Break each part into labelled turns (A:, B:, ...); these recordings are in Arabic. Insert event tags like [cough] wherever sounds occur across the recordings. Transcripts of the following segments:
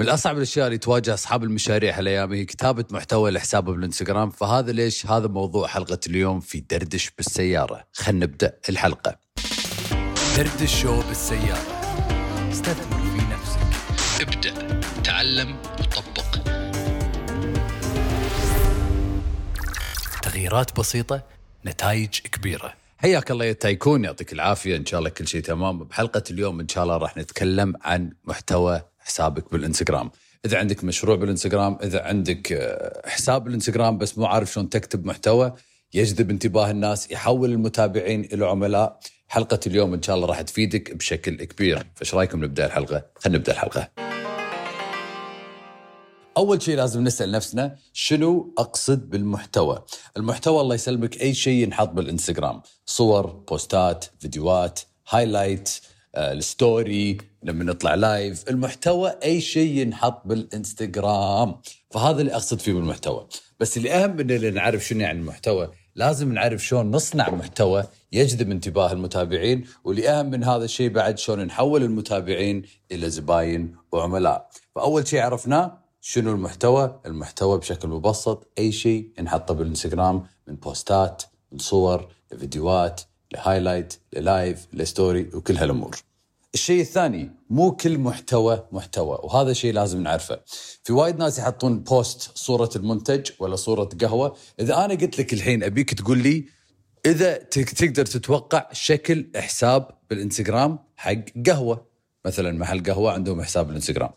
A: من اصعب الأشياء اللي تواجه أصحاب المشاريع هالأيام هي كتابة محتوى لحسابه بالإنستغرام. فهذا ليش؟ هذا موضوع حلقة اليوم في دردش بالسيارة. خلينا نبدأ الحلقة. دردش شو بالسيارة. استثمر في نفسك. ابدأ تعلم وطبق تغييرات بسيطة نتائج كبيرة. حياك الله يا تايكون يعطيك العافية. إن شاء الله كل شيء تمام. بحلقة اليوم إن شاء الله راح نتكلم عن محتوى حسابك بالانستغرام. إذا عندك مشروع بالانستغرام إذا عندك آه، حساب بالانستغرام بس مو عارف شلون تكتب محتوى يجذب انتباه الناس يحول المتابعين إلى عملاء. حلقة اليوم إن شاء الله راح تفيدك بشكل كبير. فايش رأيكم نبدأ الحلقة؟ خلينا نبدأ الحلقة. أول شيء لازم نسأل نفسنا شنو أقصد بالمحتوى؟ المحتوى الله يسلمك أي شيء ينحط بالانستغرام. صور بوستات فيديوهات highlight ال story لما نطلع live المحتوى أي شيء ينحط بالإنستغرام. فهذا اللي أقصد فيه بالمحتوى. بس اللي أهم من اللي نعرف شنو يعني المحتوى لازم نعرف شلون نصنع محتوى يجذب انتباه المتابعين واللي أهم من هذا الشيء بعد شلون نحول المتابعين إلى زباين وعملاء. فأول شيء عرفناه شنو المحتوى المحتوى بشكل مبسط أي شيء نحطه بالإنستغرام من بوستات من صور لفيديوهات ل highlight ل live ل story وكل هالأمور. الشيء الثاني مو كل محتوى محتوى وهذا شيء لازم نعرفه. في وايد ناس يحطون post صورة المنتج ولا صورة قهوة. إذا أنا قلت لك الحين أبيك تقول لي إذا تقدر تتوقع شكل حساب بالإنستغرام حق قهوة. مثلا محل قهوة عندهم حساب بالإنستغرام.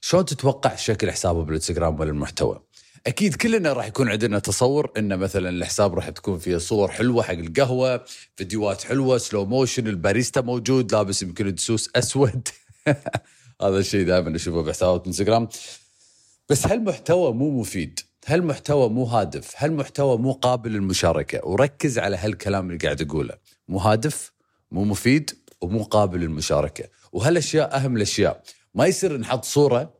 A: شلون تتوقع شكل حسابه بالإنستغرام ولا المحتوى؟ أكيد كلنا راح يكون عندنا تصور إن مثلا الحساب راح تكون فيه صور حلوة حق القهوة فيديوهات حلوة slow motion ال barista موجود لابس يمكن دسوس أسود. [laughs] هذا الشيء دائما أشوفه بحسابات إنستغرام. بس هالمحتوى مو مفيد؟ هالمحتوى مو هادف؟ هالمحتوى مو قابل للمشاركة؟ وركز على هالكلام اللي قاعد أقوله. مو هادف مو مفيد ومو قابل للمشاركة. وهالأشياء أهم الأشياء. ما يصير نحط صورة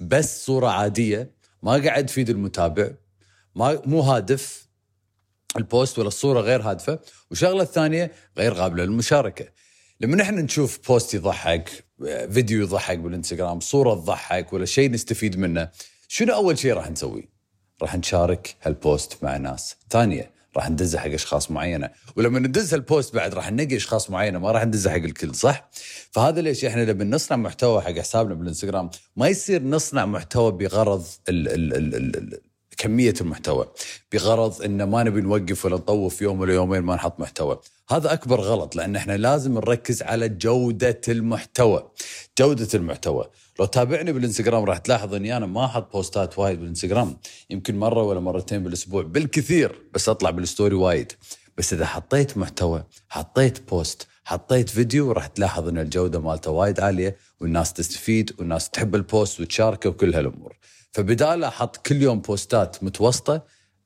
A: بس صورة عادية ما قاعد تفيد المتابع ما مو هادف ال post ولا الصورة غير هادفة والشغله الثانية غير قابلة للمشاركة. لما نحن نشوف post يضحك فيديو يضحك بالإنستغرام صورة تضحك ولا شيء نستفيد منه شنو أول شيء راح نسوي؟ راح نشارك هال post مع ناس ثانية. راح ندزها حق أشخاص معينة. ولما ندز ال post بعد راح ننقي أشخاص معينة ما راح ندزها حق الكل صح؟ فهذا ليش إحنا لما نصنع محتوى حق حسابنا بالإنستغرام ما يصير نصنع محتوى بغرض ال ال ال ال ال كمية المحتوى بغرض إن ما نبي نوقف ولا نطوف يوم ولا يومين ما نحط محتوى. هذا أكبر غلط لأن إحنا لازم نركز على جودة المحتوى. جودة المحتوى. لو تابعني بالإنستغرام راح تلاحظ إني أنا ما أحط بوستات وايد بالإنستغرام. يمكن مرة ولا مرتين بالأسبوع. بالكثير بس أطلع بالستوري وايد. بس إذا حطيت محتوى حطيت post حطيت فيديو راح تلاحظ إن الجودة مالته وايد عالية والناس تستفيد والناس تحب ال post وتشاركه وكل هالأمور. فبدال أحط كل يوم بوستات متوسطة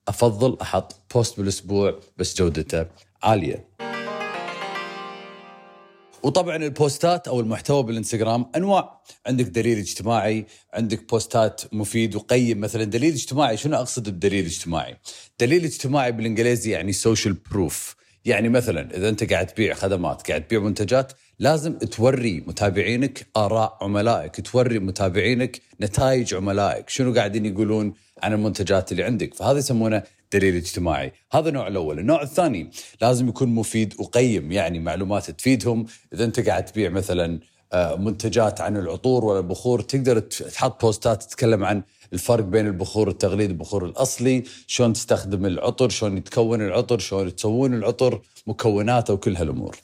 A: أفضل أحط post بالأسبوع بس جودته عالية. وطبعا البوستات أو المحتوى بالإنستغرام أنواع. عندك دليل اجتماعي عندك بوستات مفيد وقيم. مثلا دليل اجتماعي شنو أقصد بدليل اجتماعي؟ دليل اجتماعي بالإنجليزي يعني social proof يعني مثلا إذا أنت قاعد تبيع خدمات قاعد تبيع منتجات لازم توري متابعينك آراء عملائك توري متابعينك نتائج عملائك. شنو قاعدين يقولون عن المنتجات اللي عندك؟ فهذا يسمونه دليل اجتماعي هذا النوع الأول. النوع الثاني لازم يكون مفيد وقيم يعني معلومات تفيدهم. إذا أنت قاعد تبيع مثلا آه، منتجات عن العطور ولا البخور تقدر تحط بوستات تتكلم عن الفرق بين البخور التغليظ والبخور الأصلي. شلون تستخدم العطر شلون يتكون العطر شلون تسوون العطر مكوناته وكل هالأمور.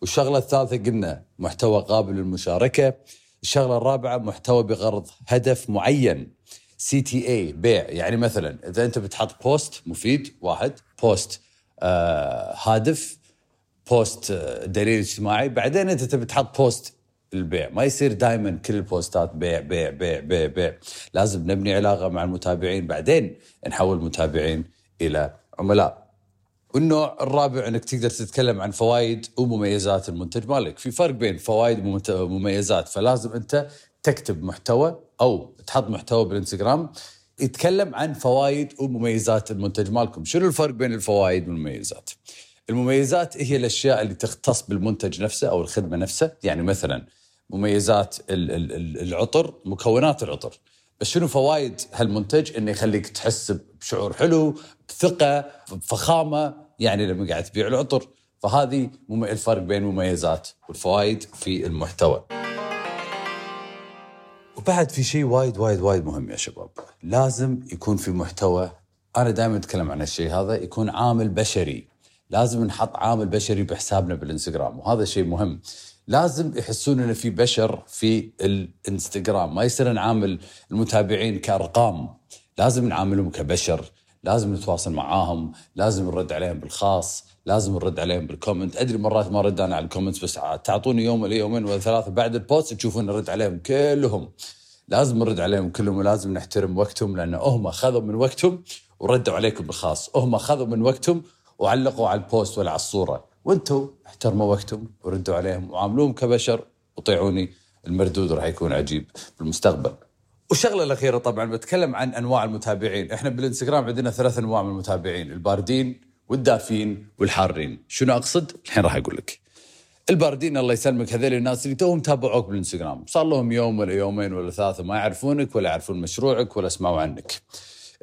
A: والشغلة الثالثة قلنا محتوى قابل للمشاركة. الشغلة الرابعة محتوى بغرض هدف معين. CTA بيع. يعني مثلا إذا أنت بتحط post مفيد واحد post آه هادف post آه دليل اجتماعي. بعدين أنت تبي تحط post البيع. ما يصير دائما كل البوستات بيع بيع بيع بيع بيع. لازم نبني علاقة مع المتابعين. بعدين نحول المتابعين إلى عملاء. والنوع الرابع إنك تقدر تتكلم عن فوائد ومميزات المنتج مالك. في فرق بين فوائد ومميزات. فلازم أنت تكتب محتوى أو تحط محتوى بالإنستغرام يتكلم عن فوائد ومميزات المنتج مالكم. شنو الفرق بين الفوائد والمميزات؟ المميزات هي الأشياء اللي تختص بالمنتج نفسه أو الخدمة نفسها يعني مثلا مميزات ال- ال- ال- العطر مكونات العطر. بس شنو فوائد هالمنتج؟ إنه يخليك تحس بشعور حلو بثقة بفخامه يعني لما قاعد تبيع العطر. فهذه الفرق بين المميزات والفوائد في المحتوى. وبعد في شيء وايد وايد وايد مهم يا شباب. لازم يكون في محتوى أنا دائما أتكلم عن الشيء هذا يكون عامل بشري. لازم نحط عامل بشري بحسابنا بالإنستغرام وهذا شيء مهم. لازم يحسون ان في بشر في الإنستغرام. ما يصير نعامل المتابعين كأرقام. لازم نعاملهم كبشر. لازم نتواصل معاهم لازم نرد عليهم بالخاص لازم نرد عليهم بال comment أدري مرات ما رد أنا على ال comment بس تعطوني يوم ولا يومين ولا ثلاثة بعد ال post تشوفون نرد عليهم كلهم. لازم نرد عليهم كلهم ولازم نحترم وقتهم لأن هم خذوا من وقتهم وردوا عليكم بالخاص. هم خذوا من وقتهم وعلقوا على البوست ولا على الصورة. وأنتم احترموا وقتهم وردوا عليهم وعاملوهم كبشر وطيعوني. المردود راح يكون عجيب بالمستقبل. والشغله الأخيرة طبعا بتكلم عن أنواع المتابعين. إحنا بالإنستغرام عندنا ثلاث أنواع من المتابعين الباردين والدافين والحارين. شنو أقصد؟ الحين راح أقول لك. الباردين الله يسلمك هذول الناس اللي توهم تابعوك بالإنستغرام. صار لهم يوم ولا يومين ولا ثلاثة ما يعرفونك ولا يعرفون مشروعك ولا سمعوا عنك.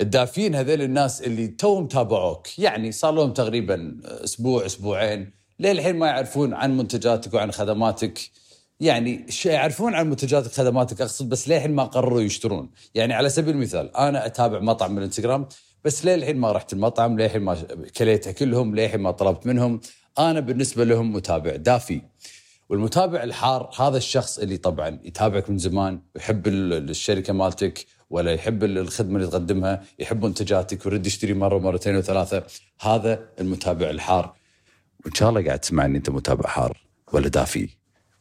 A: الدافين هذول الناس اللي توهم تابعوك. يعني صار لهم تقريبا أسبوع أسبوعين. للحين ما يعرفون عن منتجاتك وعن خدماتك. يعني يعرفون عن منتجاتك خدماتك أقصد بس للحين ما قرروا يشترون. يعني على سبيل المثال أنا أتابع مطعم بالانستغرام بس للحين ما رحت المطعم للحين ما كليته كلهم للحين ما طلبت منهم. أنا بالنسبة لهم متابع دافي. والمتابع الحار هذا الشخص اللي طبعا يتابعك من زمان ويحب ال- الشركة مالتك ولا يحب ال- الخدمة اللي تقدمها يحب منتجاتك ويرد يشتري مرة ومرتين وثلاثة. هذا المتابع الحار. وإن شاء الله قاعد تسمعني أنت متابع حار ولا دافي.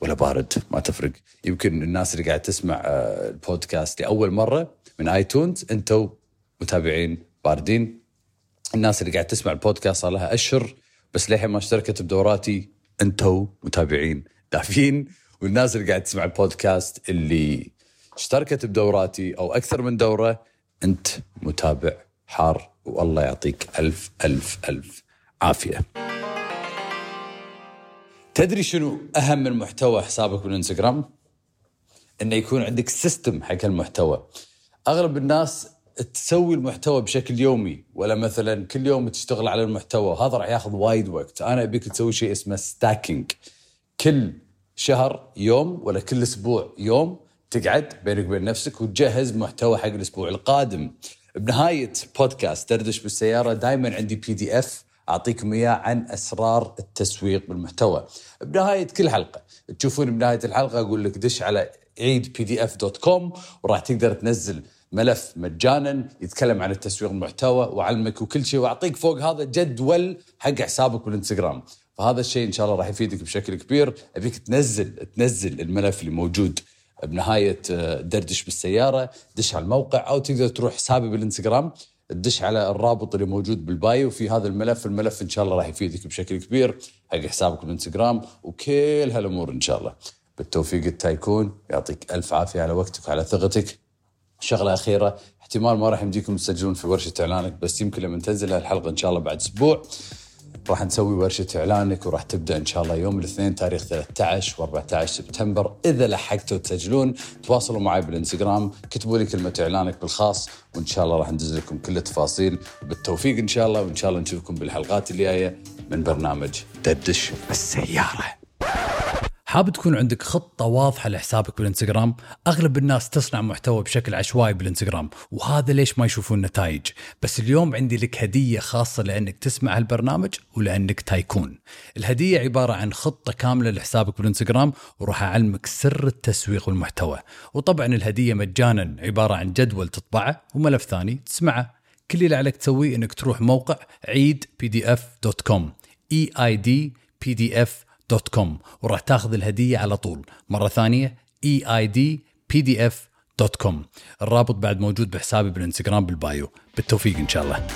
A: ولا بارد ما تفرق. يمكن الناس اللي قاعد تسمع آه، البودكاست لأول مرة من آيتونز أنتم متابعين باردين. الناس اللي قاعد تسمع البودكاست صار لها أشهر بس للحين ما اشتركت بدوراتي أنتم متابعين دافين والناس اللي قاعد تسمع البودكاست اللي اشتركت بدوراتي أو أكثر من دورة انت متابع حار والله يعطيك ألف ألف ألف عافية. تدري شنو أهم من محتوى حسابك بالإنستغرام؟ إنه يكون عندك system حق المحتوى. أغلب الناس تسوي المحتوى بشكل يومي ولا مثلا كل يوم تشتغل على المحتوى هذا راح ياخذ وايد وقت أنا أبيك تسوي شيء اسمه stacking كل شهر يوم ولا كل أسبوع يوم تقعد بينك وبين نفسك وتجهز محتوى حق الأسبوع القادم بنهاية بودكاست دردش بالسيارة دائما عندي PDF أعطيكم إياه عن أسرار التسويق بالمحتوى. بنهاية كل حلقة تشوفون بنهاية الحلقة أقول لك دش على عيد PDF dot com وراح تقدر تنزل ملف مجانا يتكلم عن التسويق المحتوى وعلمك وكل شيء. وأعطيك فوق هذا جدول حق حسابك بالانستغرام فهذا الشيء إن شاء الله راح يفيدك بشكل كبير. أبيك تنزل تنزل الملف اللي موجود بنهاية آه، دردش بالسيارة. دش على الموقع أو تقدر تروح حسابي بالإنستغرام. تدش على الرابط اللي موجود بال bio في هذا الملف الملف إن شاء الله راح يفيدك بشكل كبير حق حسابك بالإنستغرام وكل هالأمور إن شاء الله. بالتوفيق التايكون يعطيك ألف عافية على وقتك وعلى ثقتك. شغلة أخيرة احتمال ما راح يمديكم تسجلون في ورشة إعلانك بس يمكن لما تنزل الحلقة إن شاء الله بعد أسبوع. راح نسوي ورشة إعلانك وراح تبدأ إن شاء الله يوم الاثنين تاريخ 13 و14 سبتمبر. إذا لحقتوا تسجلون تواصلوا معي بالإنستغرام كتبوا لي كلمة إعلانك بالخاص وإن شاء الله راح ندز لكم كل التفاصيل. بالتوفيق إن شاء الله وإن شاء الله نشوفكم بالحلقات اللي من برنامج دردش السيارة. حاب تكون عندك خطة واضحة لحسابك بالإنستغرام؟ أغلب الناس تصنع محتوى بشكل عشوائي بالإنستغرام وهذا ليش ما يشوفون نتائج. بس اليوم عندي لك هدية خاصة لأنك تسمع هالبرنامج ولأنك تايكون. الهدية عبارة عن خطة كاملة لحسابك بالإنستغرام وراح أعلمك سر التسويق والمحتوى. وطبعا الهدية مجانا عبارة عن جدول تطبعه وملف ثاني تسمعه. كل اللي عليك تسويه إنك تروح موقع عيد PDF dot com E I D PDF dot com وراح تاخذ الهدية على طول. مرة ثانية E I D PDF dot com الرابط بعد موجود بحسابي بالإنستغرام بال bio. بالتوفيق إن شاء الله.